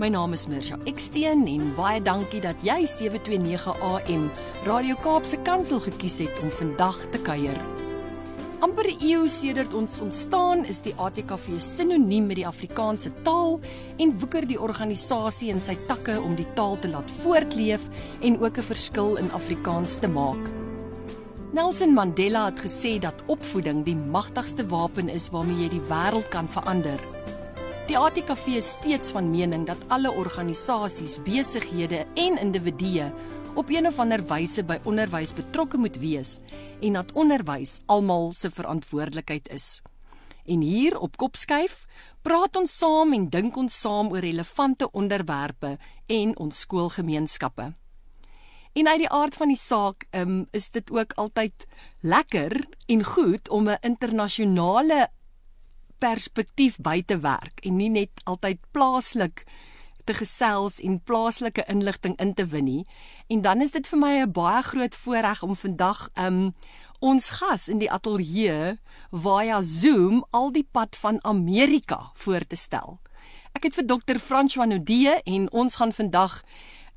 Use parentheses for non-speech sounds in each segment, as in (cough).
My naam is Mirsha Eksteen en baie dankie dat jy 729 AM Radio Kaapse Kansel gekies het om vandag te kuier. amper 'n eeu sedert ons ontstaan is die ATKV sinoniem met die Afrikaanse taal en woeker die organisasie in sy takke om die taal te laat voortleef en ook 'n verskil in Afrikaans te maak. Nelson Mandela het gesê dat opvoeding die magtigste wapen is waarmee jy die wêreld kan verander. Die ATKV is steeds van mening dat alle organisasies, besighede en individue op een of ander wyse by onderwys betrokke moet wees en dat onderwys almal se verantwoordelikheid is. En hier op Kopskyf praat ons saam en dink ons saam oor relevante onderwerpe en ons skoolgemeenskappe. En uit die aard van die saak, um, is dit ook altyd lekker en goed om 'n internasionale perspektief by te werk en nie net altyd plaaslik te gesels en plaaslike inligting in te win nie. En dan is dit vir my 'n baie groot voorreg om vandag um ons gas in die ateljee via Zoom al die pad van Amerika voor te stel. Ek het vir dokter François Nodee en ons gaan vandag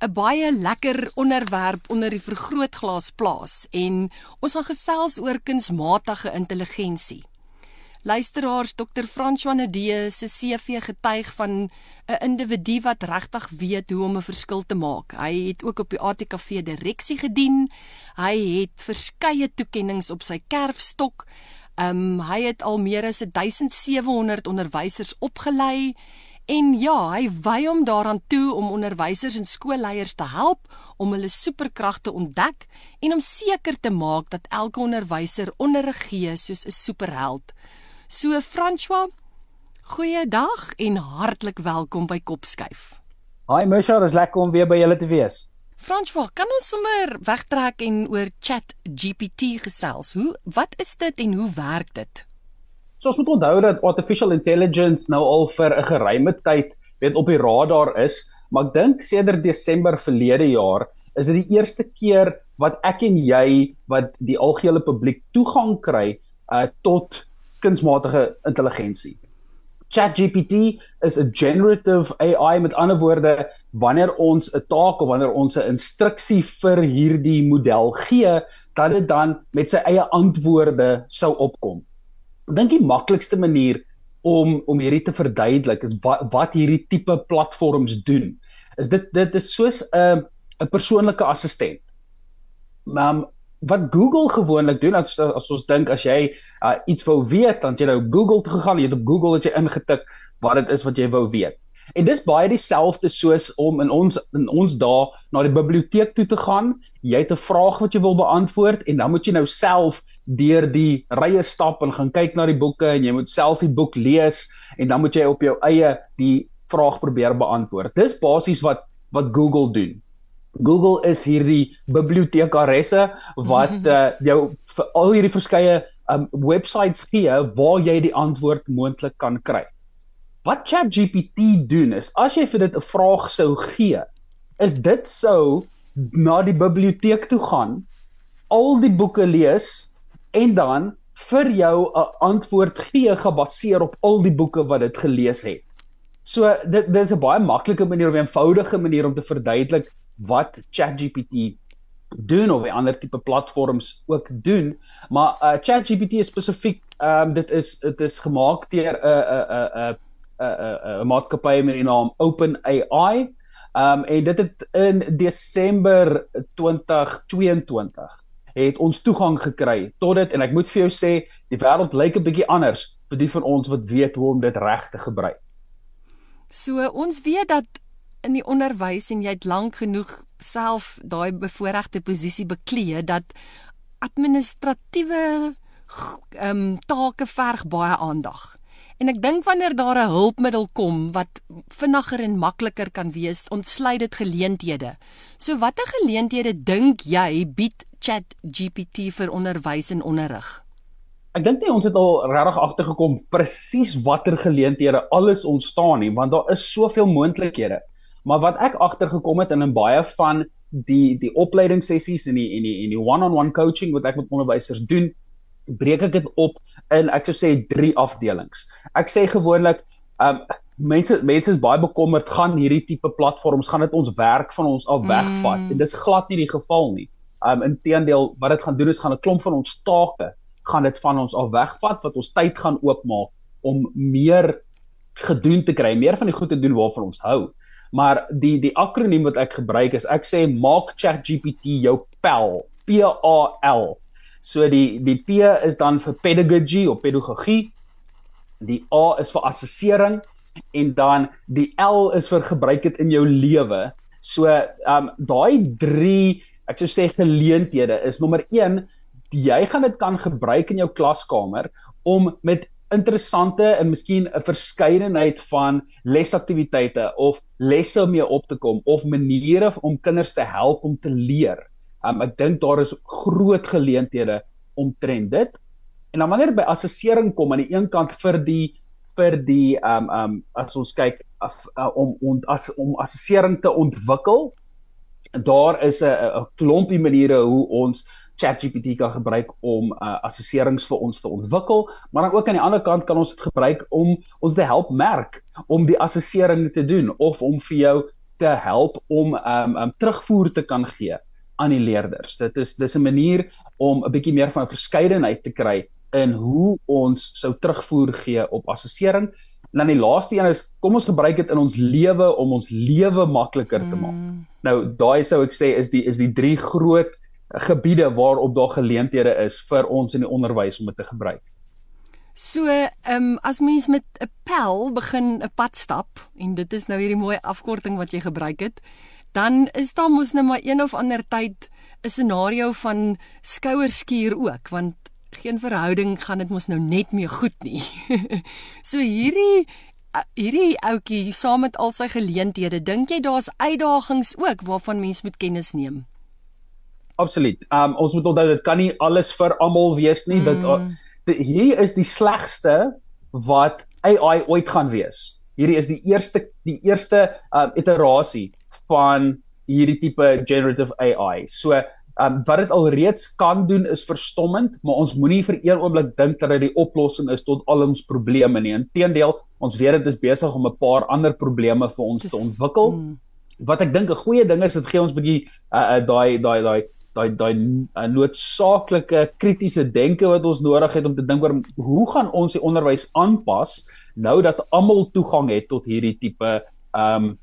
'n baie lekker onderwerp onder die vergrootglas plaas en ons gaan gesels oor kunsmatige intelligensie. Luisteraars Dr. François Nadee se CV getuig van 'n individu wat regtig weet hoe om 'n verskil te maak. Hy het ook op die ATKV direksie gedien. Hy het verskeie toekenninge op sy kerfstok. Um hy het al meer as 1700 onderwysers opgelei en ja, hy wy hom daaraan toe om onderwysers en skoolleiers te help om hulle superkragte ontdek en om seker te maak dat elke onderwyser onderrig gee soos 'n superheld. So François, goeiedag en hartlik welkom by Kopskyf. Hi Misha, dis lekker om weer by julle te wees. François, kan ons sommer wegtrek en oor Chat GPT gesels? Hoe wat is dit en hoe werk dit? So ons moet onthou dat artificial intelligence nou al vir 'n geruime tyd weet op die radar is, maar ek dink sedert Desember verlede jaar is dit die eerste keer wat ek en jy wat die algehele publiek toegang kry uh, tot kunsmatige intelligensie. ChatGPT is 'n generative AI met ander woorde wanneer ons 'n taak of wanneer ons 'n instruksie vir hierdie model gee, dat dit dan met sy eie antwoorde sou opkom. Ek dink die maklikste manier om om hierdie te verduidelik is wat wat hierdie tipe platforms doen. Is dit dit is soos 'n 'n persoonlike assistent. Maar um, wat Google gewoonlik doen as as ons dink as jy uh, iets wou weet dan jy nou Google toe gegaan jy het op Google het jy ingetik wat dit is wat jy wou weet. En dis baie dieselfde soos om in ons in ons dae na die biblioteek toe te gaan jy het 'n vraag wat jy wil beantwoord en dan moet jy nou self deur die rye stap en gaan kyk na die boeke en jy moet self die boek lees en dan moet jy op jou eie die vraag probeer beantwoord. Dis basies wat wat Google doen Google is hierdie bibliotekaresse wat uh, (laughs) jou vir al hierdie verskeie um websites gee waar jy die antwoord moontlik kan kry. Wat ChatGPT doen is as jy vir dit 'n vraag sou gee, is dit sou na die biblioteek toe gaan, al die boeke lees en dan vir jou 'n antwoord gee gebaseer op al die boeke wat dit gelees het. So dit dis 'n baie maklike manier of 'n eenvoudige manier om te verduidelik wat ChatGPT doen of die ander tipe platforms ook doen, maar uh, ChatGPT is spesifiek ehm um, dit is dit is gemaak deur 'n 'n 'n 'n 'n maatskappy met die naam OpenAI. Ehm um, en dit het in Desember 2022 het ons toegang gekry tot dit en ek moet vir jou sê die wêreld lyk 'n bietjie anders vir die van ons wat weet hoe om dit reg te gebruik. So ons weet dat in die onderwys en jy het lank genoeg self daai bevoordeelde posisie beklee dat administratiewe ehm um, take verg baie aandag. En ek dink wanneer daar 'n hulpmiddel kom wat vinniger en makliker kan wees, ontsluit dit geleenthede. So watter geleenthede dink jy bied ChatGPT vir onderwys en onderrig? Ek dink nie ons het al regtig agtergekom presies watter geleenthede alles ontstaan nie, want daar is soveel moontlikhede. Maar wat ek agtergekom het in 'n baie van die die opleidingssessies en die en die en die one-on-one coaching wat ek met onderwysers doen, breek ek dit op in ek sou sê drie afdelings. Ek sê gewoonlik, um mense mense is baie bekommerd gaan hierdie tipe platforms gaan dit ons werk van ons af wegvat. Mm. En dis glad nie die geval nie. Um inteendeel wat dit gaan doen is gaan 'n klomp van ons take gaan dit van ons af wegvat wat ons tyd gaan oopmaak om meer gedoen te kry, meer van die goed te doen waarvan ons hou. Maar die die akroniem wat ek gebruik is ek sê maak ChatGPT jou pel, P A L. So die die P is dan vir pedagogy of pedagogie. Die A is vir assessering en dan die L is vir gebruik dit in jou lewe. So ehm um, daai 3 ek sou sê geleenthede is nommer 1 jy gaan dit kan gebruik in jou klaskamer om met interessante en miskien 'n verskeidenheid van lesaktiwiteite of lesse mee op te kom of maniere om kinders te help om te leer. Um, ek dink daar is groot geleenthede omtrent dit. En dan wanneer by assessering kom aan die een kant vir die vir die um um as ons kyk af, uh, om om as om assessering te ontwikkel, daar is 'n 'n klompie maniere hoe ons ChatGPT kan gebruik om uh, assesserings vir ons te ontwikkel, maar dan ook aan die ander kant kan ons dit gebruik om ons te help merk om die assessering te doen of om vir jou te help om um, um terugvoer te kan gee aan die leerders. Dit is dis 'n manier om 'n bietjie meer van 'n verskeidenheid te kry in hoe ons sou terugvoer gee op assessering. En dan die laaste een is kom ons gebruik dit in ons lewe om ons lewe makliker te maak. Mm. Nou daai sou ek sê is die is die drie groot gebiede waarop daar geleenthede is vir ons in die onderwys om dit te gebruik. So, ehm um, as mens met 'n pel begin 'n pad stap en dit is nou hierdie mooi afkorting wat jy gebruik het, dan is daar mos net maar een of ander tyd 'n scenario van skouerskuur ook want geen verhouding gaan dit mos nou net mee goed nie. (laughs) so hierdie hierdie ouetjie saam met al sy geleenthede, dink jy daar's uitdagings ook waarvan mens moet kennis neem? Absoluut. Um ons moet onthou dit kan nie alles vir almal wees nie. Mm. Dit hier is die slegste wat AI ooit gaan wees. Hierdie is die eerste die eerste um iterasie van hierdie tipe generative AI. So, ehm um, wat dit alreeds kan doen is verstommend, maar ons moenie vir een oomblik dink dat dit die oplossing is tot al ons probleme nie. Inteendeel, ons weet dit is besig om 'n paar ander probleme vir ons Dis, te ontwikkel. Mm. Wat ek dink 'n goeie ding is, dit gee ons 'n bietjie uh daai daai daai daai daai uh, noodsaaklike kritiese denke wat ons nodig het om te dink oor hoe gaan ons die onderwys aanpas nou dat almal toegang het tot hierdie tipe ehm um,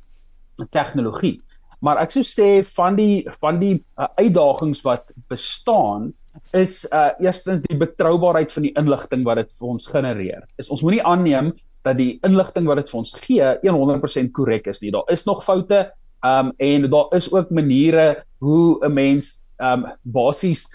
tegnologie. Maar ek sou sê van die van die uh, uitdagings wat bestaan is uh eerstens die betroubaarheid van die inligting wat dit vir ons genereer. Is ons moenie aanneem dat die inligting wat dit vir ons gee 100% korrek is nie. Daar is nog foute um en daar is ook maniere hoe 'n mens um basies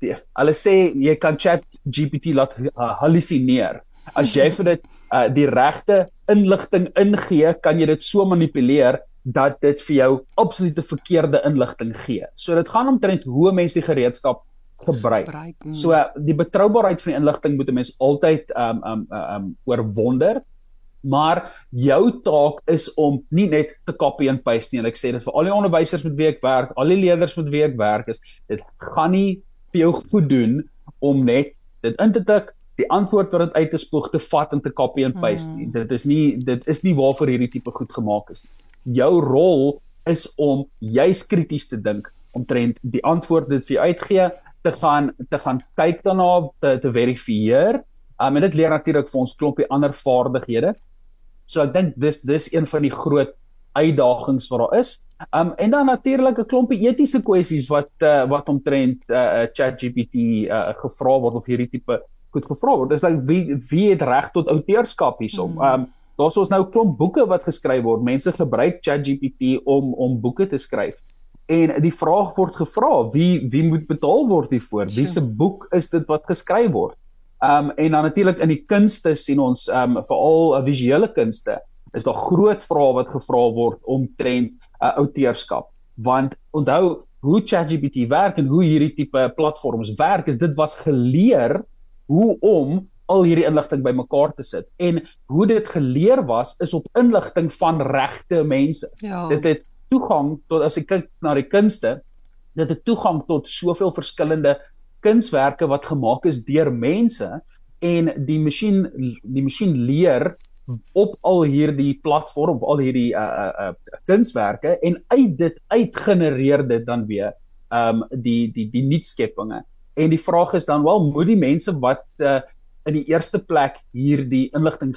hulle sê jy kan chat GPT laat uh, hallusineer. As jy vir dit uh die regte inligting ingee, kan jy dit so manipuleer dat dit vir jou absolute verkeerde inligting gee. So dit gaan omtrent hoe mense die gereedskap gebruik. Mm. So die betroubaarheid van die inligting moet 'n mens altyd um um um oorwonder. Maar jou taak is om nie net te copy and paste nie. En ek sê dit vir al die onderwysers met wie ek werk, al die leerders met wie ek werk is, dit gaan nie vir jou goed doen om net dit in te tik, die antwoord wat dit uit te spoeg te vat en te copy and paste nie. Mm. Dit is nie dit is nie waarvoor hierdie tipe goed gemaak is nie jou rol is om juis krities te dink omtrent die antwoord wat vir jou uitgee te gaan te gaan kyk daarna te te verifieer. Um, en dit leer natuurlik vir ons klompie ander vaardighede. So ek dink dis dis een van die groot uitdagings wat daar is. Um en dan natuurlik 'n klompie etiese kwessies wat uh, wat omtrent uh, ChatGPT uh, gevra word of hierdie tipe goed gevra word. Dis like wie wie het reg tot outeurskap hiersom? Mm. Um daar's ons nou klomp boeke wat geskryf word. Mense gebruik ChatGPT om om boeke te skryf. En die vraag word gevra, wie wie moet betaal word hiervoor? Wie se boek is dit wat geskryf word? Ehm um, en dan natuurlik in die kunste sien ons ehm um, veral uh, visuele kunste is daar groot vrae wat gevra word omtrent uh, outeurskap. Want onthou hoe ChatGPT werk en hoe hierdie tipe platforms werk, is dit was geleer hoe om al hierdie inligting bymekaar te sit. En hoe dit geleer was is op inligting van regte mense. Ja. Dit het toegang tot as ek kyk na die kunste, dit het toegang tot soveel verskillende kunswerke wat gemaak is deur mense en die masjien die masjien leer op al hierdie platform op al hierdie uh uh, uh kunswerke en uit dit uit genereer dit dan weer um die die die nuutskeppinge. En die vraag is dan wel moet die mense wat uh, in die eerste plek hierdie inligting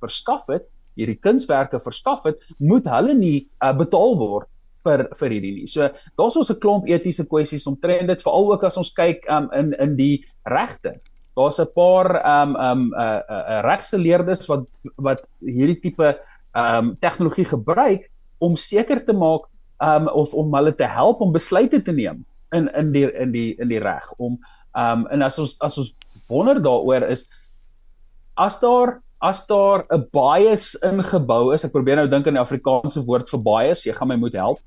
verskaf het hierdie kunswerke verskaf het moet hulle nie uh, betaal word vir vir hierdie nie. So daar's ons 'n klomp etiese kwessies omtrent dit veral ook as ons kyk um, in in die regte. Daar's 'n paar um um uh, uh, uh regsgeleerdes wat wat hierdie tipe um tegnologie gebruik om seker te maak um of om hulle te help om besluite te neem in in die in die in die reg om um en as ons as ons wonder daaroor is as daar as daar 'n bias ingebou is ek probeer nou dink aan die Afrikaanse woord vir bias jy gaan my moet help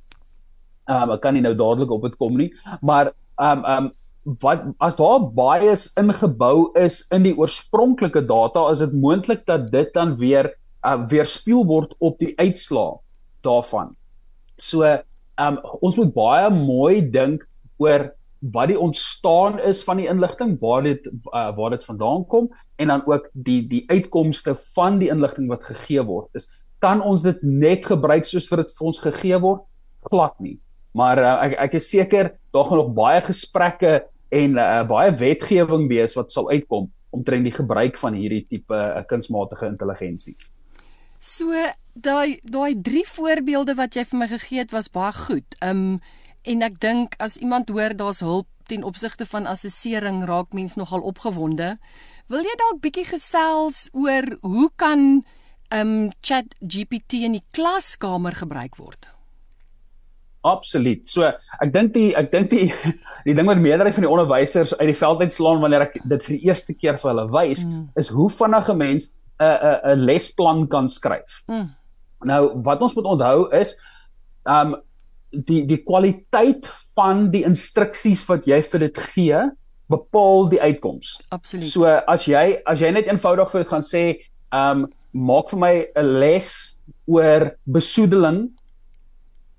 um, ek kan nie nou dadelik op dit kom nie, maar ehm um, ehm um, wat as daar bias ingebou is in die oorspronklike data, is dit moontlik dat dit dan weer uh, weerspieël word op die uitslaa daarvan. So ehm um, ons moet baie mooi dink oor wat die ontstaan is van die inligting, waar dit uh, waar dit vandaan kom en dan ook die die uitkomste van die inligting wat gegee word. Is kan ons dit net gebruik soos vir dit vir ons gegee word? Glad nie. Maar uh, ek ek is seker daar gaan nog baie gesprekke en uh, baie wetgewing wees wat sal uitkom omtrent die gebruik van hierdie tipe uh, kunsmatige intelligensie. So daai daai drie voorbeelde wat jy vir my gegee het was baie goed. Um en ek dink as iemand hoor daar's hulp ten opsigte van assessering raak mens nogal opgewonde. Wil jy dalk bietjie gesels oor hoe kan um Chat GPT in die klaskamer gebruik word? Absoluut. So ek dink die ek dink die (laughs) die ding wat meerderheid van die onderwysers uit die veld uitslaan wanneer ek dit vir die eerste keer vir hulle wys mm. is hoe vinnig 'n mens 'n 'n 'n lesplan kan skryf. Mm. Nou wat ons moet onthou is um die die kwaliteit van die instruksies wat jy vir dit gee bepaal die uitkoms. Absoluut. So as jy as jy net eenvoudig vir dit gaan sê um maak vir my 'n les oor besoedeling ehm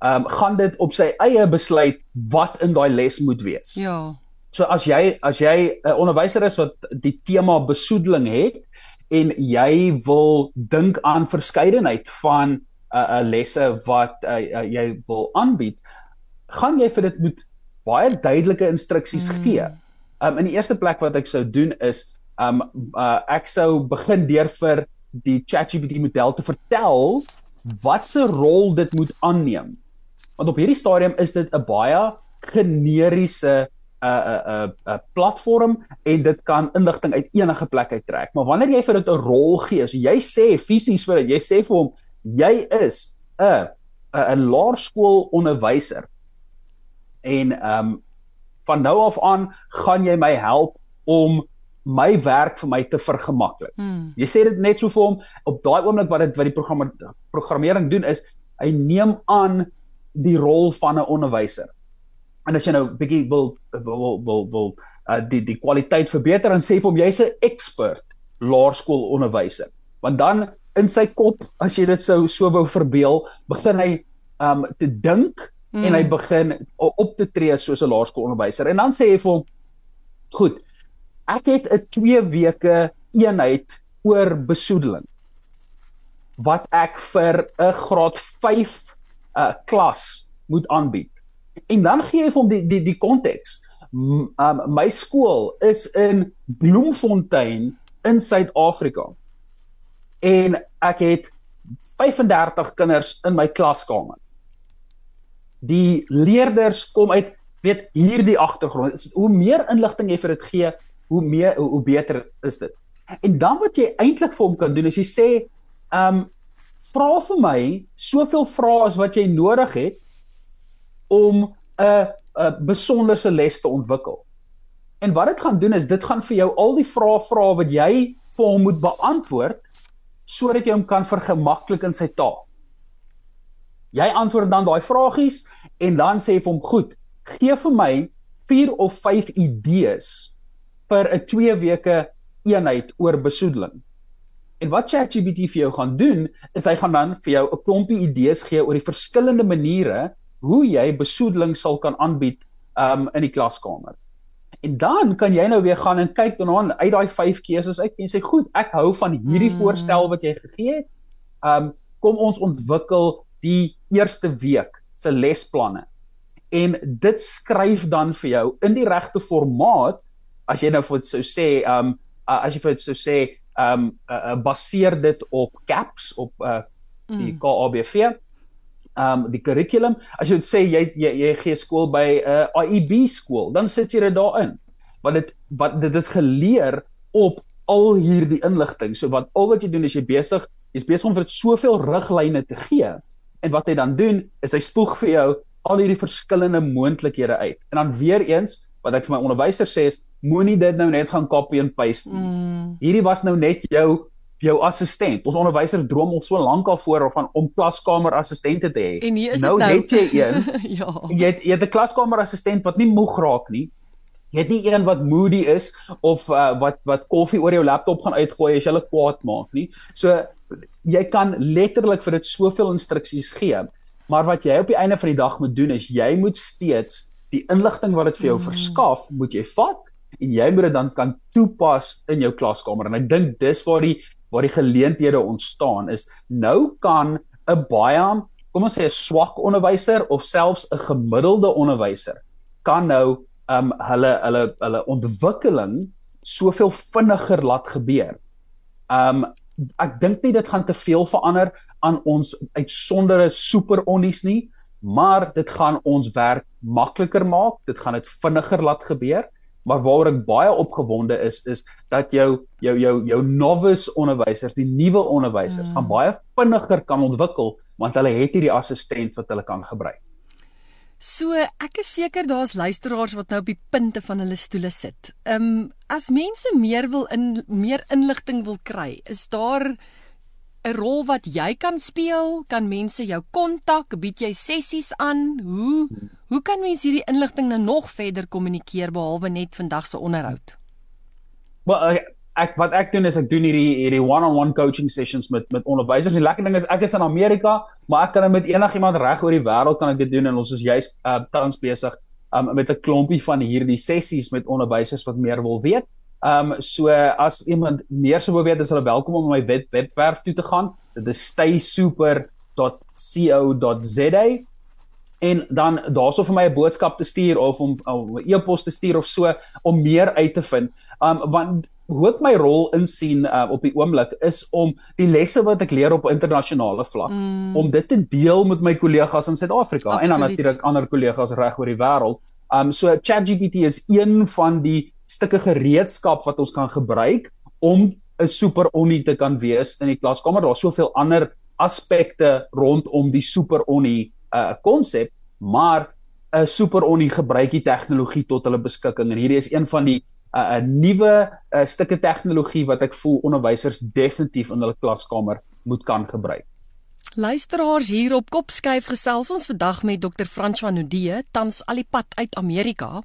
um, gaan dit op sy eie besluit wat in daai les moet wees. Ja. So as jy as jy 'n uh, onderwyser is wat die tema besoedeling het en jy wil dink aan verskeidenheid van 'n uh, uh, lesse wat uh, uh, jy wil aanbied, gaan jy vir dit moet baie duidelike instruksies mm. gee. Um in die eerste plek wat ek sou doen is um uh, ek sou begin deur vir die ChatGPT model te vertel wat se rol dit moet aanneem want op hierdie stadium is dit 'n baie generiese 'n 'n 'n 'n platform en dit kan inligting uit enige plek uittrek. Maar wanneer jy vir dit 'n rol gee, so jy sê fisies vir dit, jy sê vir hom jy is 'n 'n laerskool onderwyser. En ehm um, van nou af aan gaan jy my help om my werk vir my te vergemaklik. Hmm. Jy sê dit net so vir hom op daai oomblik wat dit wat die programme programmering doen is hy neem aan die rol van 'n onderwyser. En as jy nou bietjie wil wil wil wil uh, die die kwaliteit verbeter en sê vir hom jy's 'n expert laerskoolonderwyser. Want dan in sy kop, as jy dit sou so wou verbeel, begin hy um te dink mm. en hy hmm. begin op te tree soos 'n laerskoolonderwyser. En dan sê hy vir hom goed, ek het 'n 2 weke eenheid oor besoedeling wat ek vir 'n graad 5 uh, klas moet aanbied. En dan gee jy vir hom die die die konteks. Um, my skool is in Bloemfontein in Suid-Afrika. En ek het 35 kinders in my klaskamer. Die leerders kom uit weet hierdie agtergrond. Hoe meer inligting jy vir dit gee, hoe meer hoe, hoe beter is dit. En dan wat jy eintlik vir hom kan doen is jy sê, ehm um, vra vir my soveel vrae as wat jy nodig het om 'n 'n besonderse les te ontwikkel. En wat dit gaan doen is dit gaan vir jou al die vrae vra wat jy vir hom moet beantwoord sodat jy hom kan vergemaklik in sy taak. Jy antwoord dan daai vragies en dan sê vir hom goed, gee vir my 4 of 5 idees vir 'n 2 weke eenheid oor besoedeling. En wat ChatGPT vir jou gaan doen, is hy gaan dan vir jou 'n klompie idees gee oor die verskillende maniere hoe jy besoedeling sal kan aanbied um in die klaskamer. En dan kan jy nou weer gaan en kyk dan uit daai 5 keuses uit en sê goed, ek hou van hierdie mm. voorstel wat jy gegee het. Um kom ons ontwikkel die eerste week se lesplanne. En dit skryf dan vir jou in die regte formaat as jy nou vir sou sê um as jy vir sou sê um uh, baseer dit op CAPS op uh, die mm. KABV um die kurrikulum as jy sê jy jy, jy gee skool by 'n uh, IEB skool dan sit jy dit daarin. Want dit wat dit is geleer op al hierdie inligting. So wat al wat jy doen is jy besig jy's besig om vir dit soveel riglyne te gee. En wat hy dan doen is hy spoeg vir jou al hierdie verskillende moontlikhede uit. En dan weer eens wat ek vir my onderwyser sê is moenie dit nou net gaan copy and paste nie. Mm. Hierdie was nou net jou jou assistent. Ons onderwyser droom al so lank al voor van om klaskamer assistente te hê. En hier is nou, nou net jy een. (laughs) ja. Jy het, jy het 'n klaskamer assistent wat nie moeg raak nie. Jy het nie een wat moody is of uh, wat wat koffie oor jou laptop gaan uitgooi as jy hulle kwaad maak nie. So jy kan letterlik vir dit soveel instruksies gee. Maar wat jy op die einde van die dag moet doen is jy moet steeds die inligting wat dit vir jou mm. verskaf, moet jy vat en jy moet dit dan kan toepas in jou klaskamer. En ek dink dis waar die waar die geleenthede ontstaan is. Nou kan 'n baie kom ons sê 'n swak onderwyser of selfs 'n gemiddelde onderwyser kan nou um hulle hulle hulle ontwikkeling soveel vinniger laat gebeur. Um ek dink nie dit gaan te veel verander aan ons uitsondere super onnies nie, maar dit gaan ons werk makliker maak, dit gaan dit vinniger laat gebeur maar waaroor ek baie opgewonde is is dat jou jou jou jou novice onderwysers, die nuwe onderwysers, mm. gaan baie vinniger kan ontwikkel want hulle het hierdie assistent wat hulle kan gebruik. So, ek is seker daar's luisteraars wat nou op die punte van hulle stoele sit. Ehm um, as mense meer wil in meer inligting wil kry, is daar 'n rol wat jy kan speel? Kan mense jou kontak? Bied jy sessies aan? Hoe hoe kan mense hierdie inligting nou nog verder kommunikeer behalwe net vandag se onderhoud? Wel ek wat ek doen is ek doen hierdie hierdie one-on-one coaching sessions met met onderwysers. Die lekker ding is ek is in Amerika, maar ek kan dit met enigiemand reg oor die wêreld kan ek dit doen en ons is juist uh, tans besig um, met 'n klompie van hierdie sessies met onderwysers wat meer wil weet. Um, so as iemand meer sou weet, is hulle welkom om my web webwerf toe te gaan. Dit is staysuper.co.za en dan daarso vir my 'n boodskap te stuur of om 'n e-pos te stuur of so om meer uit te vind. Um want hoe ek my rol insien uh, op die oomblik is om die lesse wat ek leer op internasionale vlak mm. om dit te deel met my kollegas in Suid-Afrika en dan natuurlik ander kollegas reg oor die wêreld. Um so ChatGPT is een van die stukke gereedskap wat ons kan gebruik om 'n super onnie te kan wees in die klaskamer. Daar's soveel ander aspekte rondom die super onnie uh konsep, maar 'n super onnie gebruik die tegnologie tot hulle beskikking en hierdie is een van die 'n uh, nuwe uh, stukke tegnologie wat ek voel onderwysers definitief in hulle klaskamer moet kan gebruik. Luisteraars hier op Kopskyf gesels ons vandag met Dr. François Nudee, tans al die pad uit Amerika.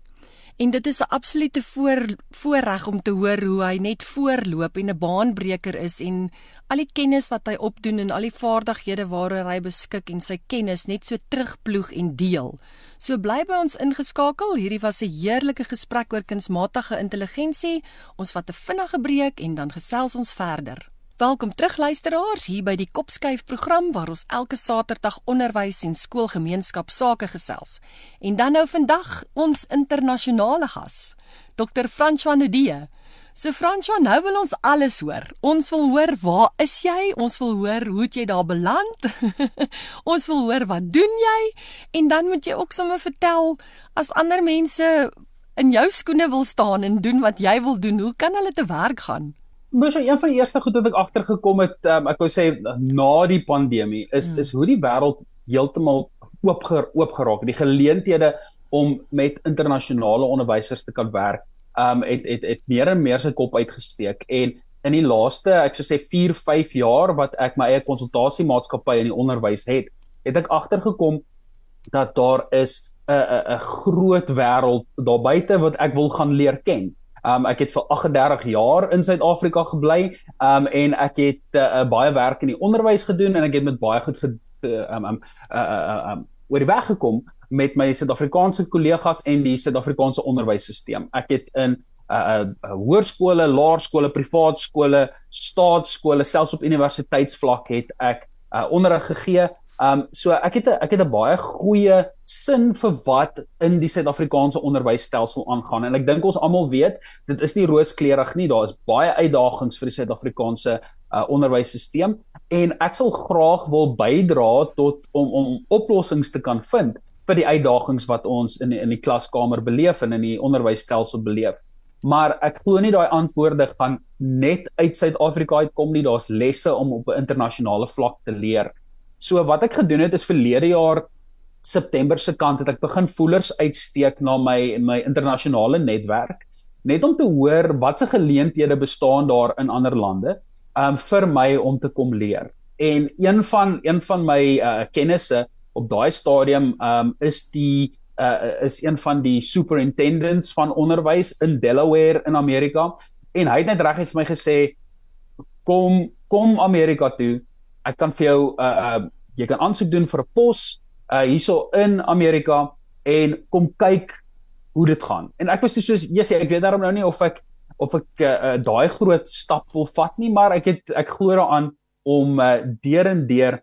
En dit is 'n absolute voor voorreg om te hoor hoe hy net voorloop en 'n baanbreker is en al die kennis wat hy opdoen en al die vaardighede waaroor hy beskik en sy kennis net so terugploeg en deel. So bly by ons ingeskakel. Hierdie was 'n heerlike gesprek oor kunsmatige intelligensie. Ons vat 'n vinnige breek en dan gesels ons verder. Welkom terug luisteraars hier by die Kopskuif program waar ons elke Saterdag onderwys en skoolgemeenskap sake gesels. En dan nou vandag ons internasionale gas, Dr. François Nudee. So François, nou wil ons alles hoor. Ons wil hoor waar is jy? Ons wil hoor hoe het jy daar beland? (laughs) ons wil hoor wat doen jy? En dan moet jy ook sommer vertel as ander mense in jou skoene wil staan en doen wat jy wil doen, hoe kan hulle te werk gaan? Mos een van die eerste goed wat ek agtergekom het, um, ek wou sê na die pandemie is mm. is hoe die wêreld heeltemal oop oop geraak het. Die geleenthede om met internasionale onderwysers te kan werk um het het het meer en meer sy kop uitgesteek en in die laaste ek sou sê 4 5 jaar wat ek my eie konsultasiemaatskappy in die onderwys het het ek agtergekom dat daar is 'n 'n 'n groot wêreld daar buite wat ek wil gaan leer ken. Um ek het vir 38 jaar in Suid-Afrika gebly. Um en ek het uh, baie werk in die onderwys gedoen en ek het met baie goed ge, um um uh, uh, um oor die weg gekom met my Suid-Afrikaanse kollegas en die Suid-Afrikaanse onderwysstelsel. Ek het in 'n uh, uh, hoërskole, laerskole, privaat skole, staatskole, selfs op universiteitsvlak het ek uh, onderrig gegee. Um so ek het a, ek het 'n baie goeie sin vir wat in die Suid-Afrikaanse onderwysstelsel aangaan en ek dink ons almal weet dit is nie rooskleurig nie daar is baie uitdagings vir die Suid-Afrikaanse uh, onderwysstelsel en ek sal graag wil bydra tot om om oplossings te kan vind vir die uitdagings wat ons in in die klaskamer beleef en in die onderwysstelsel beleef. Maar ek glo nie daai antwoorde gaan net uit Suid-Afrika uitkom nie. Daar's lesse om op 'n internasionale vlak te leer. So wat ek gedoen het is verlede jaar September se kant het ek begin voelers uitsteek na my my internasionale netwerk net om te hoor watse geleenthede bestaan daar in ander lande um vir my om te kom leer. En een van een van my uh, kennisse op daai stadium um is die uh, is een van die superintendents van onderwys in Delaware in Amerika en hy het net reg het vir my gesê kom kom Amerika toe ek kan vir jou uh, uh jy kan aansoek doen vir 'n pos uh hierso in Amerika en kom kyk hoe dit gaan. En ek was toe soos yes, ek weet daarom nou nie of ek of ek uh, uh, daai groot stap wil vat nie maar ek het ek glo daaraan om uh, deur en deur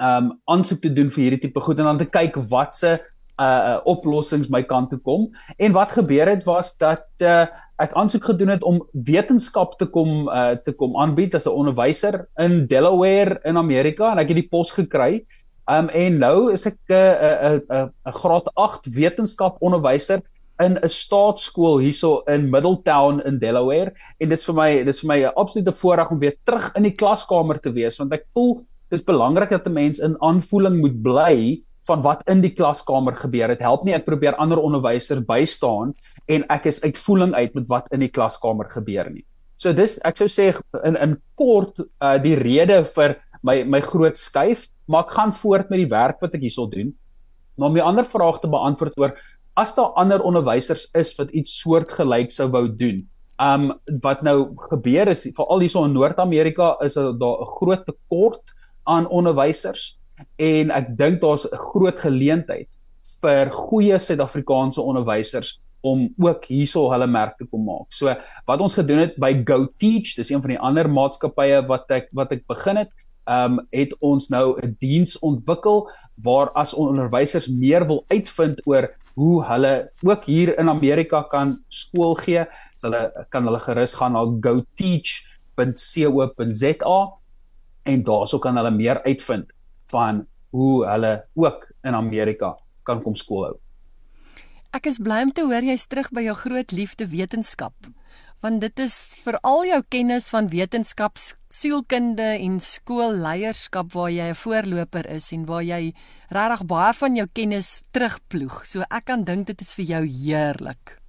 um aansoek te doen vir hierdie tipe goed en dan te kyk watse uh, uh oplossings my kant toe kom. En wat gebeur het was dat uh, ek aansoek gedoen het om wetenskap te kom uh, te kom aanbied as 'n onderwyser in Delaware in Amerika en ek het die pos gekry um en nou is ek 'n 'n 'n uh, graad 8 wetenskap onderwyser in 'n staatskool hierso in Middletown in Delaware en dis vir my dis vir my 'n absolute voorreg om weer terug in die klaskamer te wees want ek voel dis belangrik dat 'n mens in aanvoeling moet bly van wat in die klaskamer gebeur. Dit help nie ek probeer ander onderwysers bystaan en ek is uitvoering uit met wat in die klaskamer gebeur nie. So dis ek sou sê in in kort uh, die rede vir my my groot skuif, maar ek gaan voort met die werk wat ek hierso doen. Maar om 'n ander vraag te beantwoord oor as daar ander onderwysers is wat iets soortgelyk sou wou doen. Um wat nou gebeur is veral hierso in Noord-Amerika is daar 'n groot tekort aan onderwysers en ek dink daar's 'n groot geleentheid vir goeie Suid-Afrikaanse onderwysers om ook hierso hulle merk te kom maak. So wat ons gedoen het by Go Teach, dis een van die ander maatskappye wat ek wat ek begin het, ehm um, het ons nou 'n diens ontwikkel waar as onderwysers meer wil uitvind oor hoe hulle ook hier in Amerika kan skool gee, so hulle kan hulle gerus gaan na goteach.co.za en daarso kan hulle meer uitvind van hoe hulle ook in Amerika kan kom skoolhou. Ek is bly om te hoor jy's terug by jou groot liefde wetenskap. Want dit is vir al jou kennis van wetenskap, sielkunde en skoolleierskap waar jy 'n voorloper is en waar jy regtig baie van jou kennis terugploeg. So ek kan dink dit is vir jou heerlik.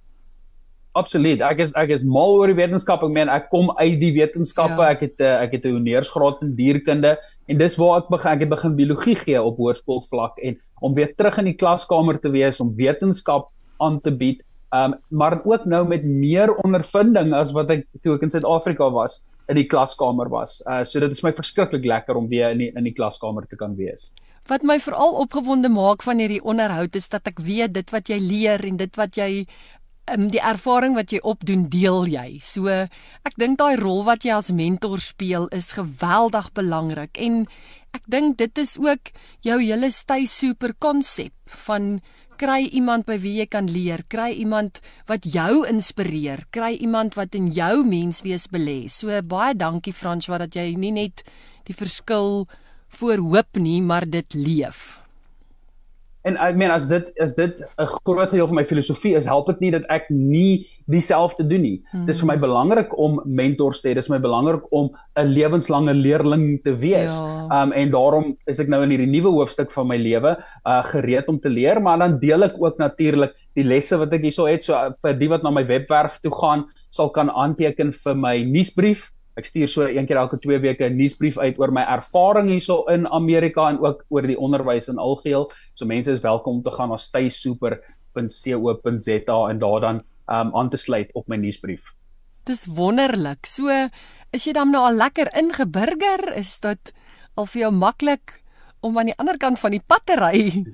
Absoluut. Ek is ek is mal oor die wetenskap. Ek meen ek kom uit die wetenskappe. Ja. Ek het eh, ek het 'n honeursgraad in dierkunde en dis waar ek begin ek het begin biologie gee op hoërskoolvlak en om weer terug in die klaskamer te wees om wetenskap aan te bied. Um maar ook nou met meer ondervinding as wat ek toe ek in Suid-Afrika was in die klaskamer was. Uh so dit is my verskriklik lekker om weer in die in die klaskamer te kan wees. Wat my veral opgewonde maak van hierdie onderhoud is dat ek weet dit wat jy leer en dit wat jy um, die ervaring wat jy opdoen deel jy. So ek dink daai rol wat jy as mentor speel is geweldig belangrik en ek dink dit is ook jou hele stay super konsep van kry iemand by wie jy kan leer, kry iemand wat jou inspireer, kry iemand wat in jou menswees belê. So baie dankie François dat jy nie net die verskil voorhoop nie, maar dit leef. En ek meen as dit is dit 'n groot deel van my filosofie is help dit nie dat ek nie dieselfde doen nie. Hmm. Dis vir my belangrik om mentors te hê. Dis vir my belangrik om 'n lewenslange leerling te wees. Ja. Um en daarom is ek nou in hierdie nuwe hoofstuk van my lewe uh gereed om te leer, maar dan deel ek ook natuurlik die lesse wat ek hierso het. So uh, vir die wat na my webwerf toe gaan, sal kan aanteken vir my nuusbrief Ek stuur so een keer elke 2 weke 'n nuusbrief uit oor my ervaring hierso in Amerika en ook oor die onderwys in algeheel. So mense is welkom om te gaan na staysuper.co.za en daar dan um aan te sluit op my nuusbrief. Dis wonderlik. So is jy dan nou al lekker ingeburger? Is dit al vir jou maklik om aan die ander kant van die pad te ry?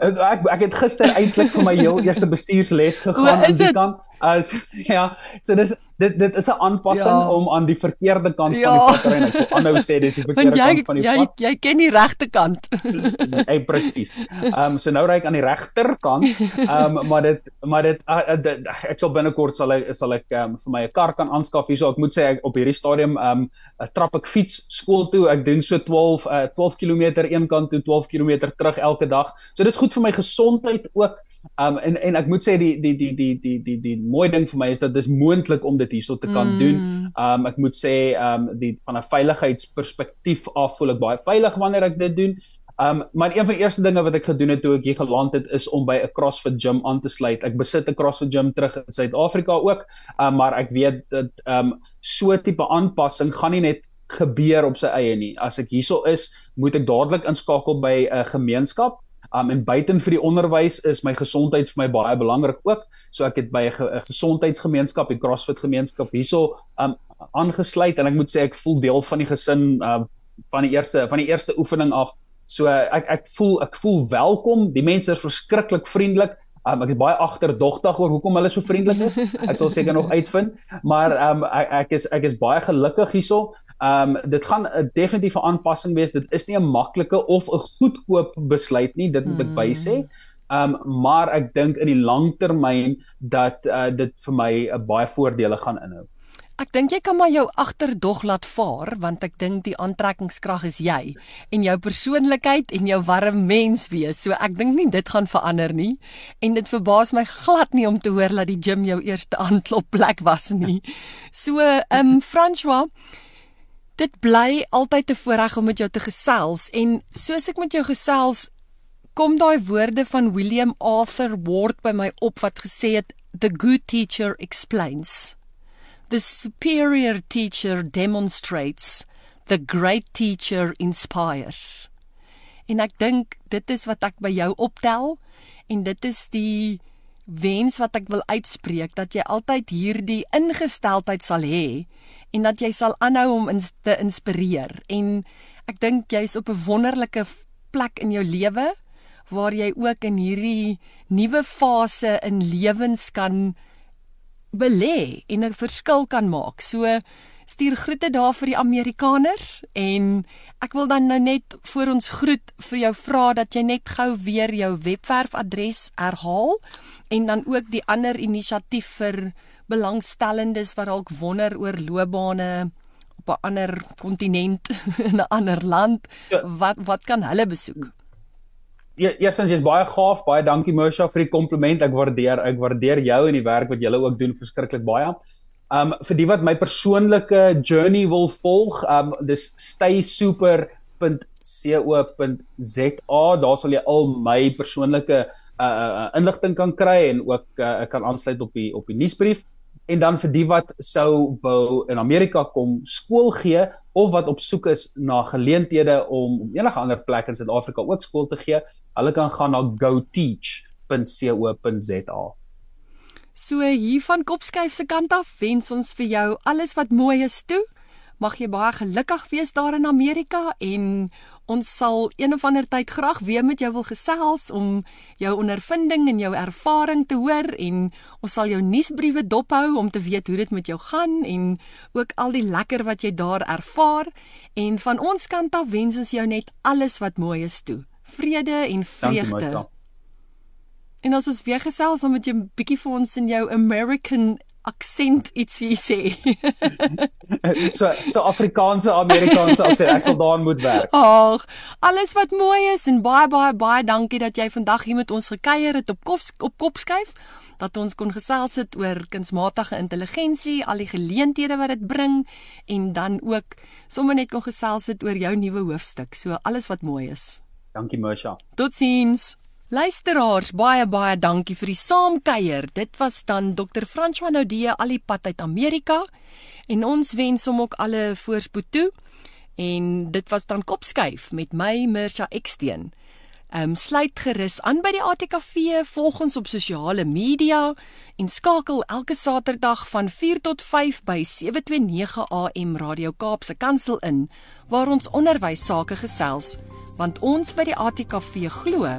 Ek ek het gister eintlik vir my heel eerste bestuursles gegaan aan die kant. As (laughs) ja, so dis dit dit is 'n aanpassing ja. om aan die verkeerde kant ja. van die pad te ry. Ek wil aanhou sê dis die (laughs) verkeerde jy, kant van die jy, pad. Jy jy ken die regte kant. (laughs) Hey presies. Ehm um, so nou ry ek aan die regterkant. Ehm um, maar dit maar dit, uh, uh, dit ek sal binnekort sal ek sal ek um, vir my 'n kar kan aanskaf hierso. Ek moet sê ek op hierdie stadium ehm um, trap ek fiets skool toe. Ek doen so 12 uh, 12 km een kant toe, 12 km terug elke dag. So dis goed vir my gesondheid ook. Um en en ek moet sê die die die die die die die mooi ding vir my is dat dis moontlik om dit hierso te kan mm. doen. Um ek moet sê um die van 'n veiligheidsperspektief af voel ek baie veilig wanneer ek dit doen. Um maar een van die eerste dinge wat ek gedoen het toe ek hier geland het is om by 'n CrossFit gym aan te sluit. Ek besit 'n CrossFit gym terug in Suid-Afrika ook. Um maar ek weet dat um so tipe aanpassing gaan nie net gebeur op sy eie nie. As ek hierso is, moet ek dadelik inskakel by 'n gemeenskap Um en buiten vir die onderwys is my gesondheid vir my baie belangrik ook. So ek het by 'n ge gesondheidsgemeenskap, die CrossFit gemeenskap hierso um aangesluit en ek moet sê ek voel deel van die gesin uh van die eerste van die eerste oefening af. So ek ek voel ek voel welkom. Die mense is verskriklik vriendelik. Um, ek is baie agterdogtig oor hoekom hulle so vriendelik is. Ek sal seker nog uitvind, maar um, ek, ek is ek is baie gelukkig hierso. Ehm um, dit gaan 'n definitiewe aanpassing wees. Dit is nie 'n maklike of 'n goedkoop besluit nie, dit moet ek bysê. Ehm um, maar ek dink in die langtermyn dat uh, dit vir my uh, baie voordele gaan inhou. Ek dink jy kan maar jou agterdog laat vaar want ek dink die aantrekkingskrag is jy en jou persoonlikheid en jou warm mens wees. So ek dink nie dit gaan verander nie en dit verbaas my glad nie om te hoor dat die gym jou eerste aanklop plek was nie. So ehm um, François Dit bly altyd 'n voorreg om met jou te gesels en soos ek met jou gesels, kom daai woorde van William Arthur Ward by my op wat gesê het the good teacher explains. The superior teacher demonstrates, the great teacher inspires. En ek dink dit is wat ek by jou optel en dit is die wens wat ek wil uitspreek dat jy altyd hierdie ingesteldheid sal hê en dat jy sal aanhou om ins te inspireer en ek dink jy's op 'n wonderlike plek in jou lewe waar jy ook in hierdie nuwe fase in lewens kan belê en 'n verskil kan maak. So stuur groete daar vir die Amerikaners en ek wil dan nou net voor ons groet vir jou vra dat jy net gou weer jou webwerfadres herhaal en dan ook die ander inisiatief vir belangstellendes wat dalk wonder oor loopbane op 'n ander kontinent (laughs) in 'n ander land ja. wat wat kan hulle besoek Ja, eerstens jy's baie gaaf, baie dankie Mosha vir die kompliment. Ek waardeer ek waardeer jou en die werk wat jy ook doen verskriklik baie. Um vir die wat my persoonlike journey wil volg, um dis staysuper.co.za. Daar sal jy al my persoonlike uh, uh inligting kan kry en ook uh, kan aansluit op die op die nuusbrief en dan vir die wat sou wou in Amerika kom skool gee of wat op soek is na geleenthede om om enige ander plek in Suid-Afrika ook skool te gee, hulle kan gaan na goteach.co.za. So hier van Kopskyf se kant af wens ons vir jou alles wat mooi is toe. Mag jy baie gelukkig wees daar in Amerika en Ons sal een of ander tyd graag weer met jou wil gesels om jou ondervinding en jou ervaring te hoor en ons sal jou nuusbriewe dophou om te weet hoe dit met jou gaan en ook al die lekker wat jy daar ervaar en van ons kant af wens ons jou net alles wat mooi is toe. Vrede en vreugde. En as ons weer gesels dan moet jy 'n bietjie vir ons in jou American aksent ietsie sê. (laughs) so so Afrikaanse Amerikaanse aksent. Ek sal daaraan moet werk. Ag, alles wat mooi is en baie baie baie dankie dat jy vandag hier met ons gekuier het op kop op kopskuif dat ons kon gesels het oor kunsmatige intelligensie, al die geleenthede wat dit bring en dan ook sommer net kon gesels het oor jou nuwe hoofstuk. So alles wat mooi is. Dankie Mersha. Totsiens. Luisteraars, baie baie dankie vir die saamkuier. Dit was dan Dr. François Naudee al die pad uit Amerika en ons wens hom ook alle voorspoed toe. En dit was dan Kopskuif met my Mirsha Eksteen. Ehm um, sluit gerus aan by die ATKV, volg ons op sosiale media en skakel elke Saterdag van 4 tot 5 by 729 AM Radio Kaapse Kansel in waar ons onderwys sake gesels want ons by die ATKV glo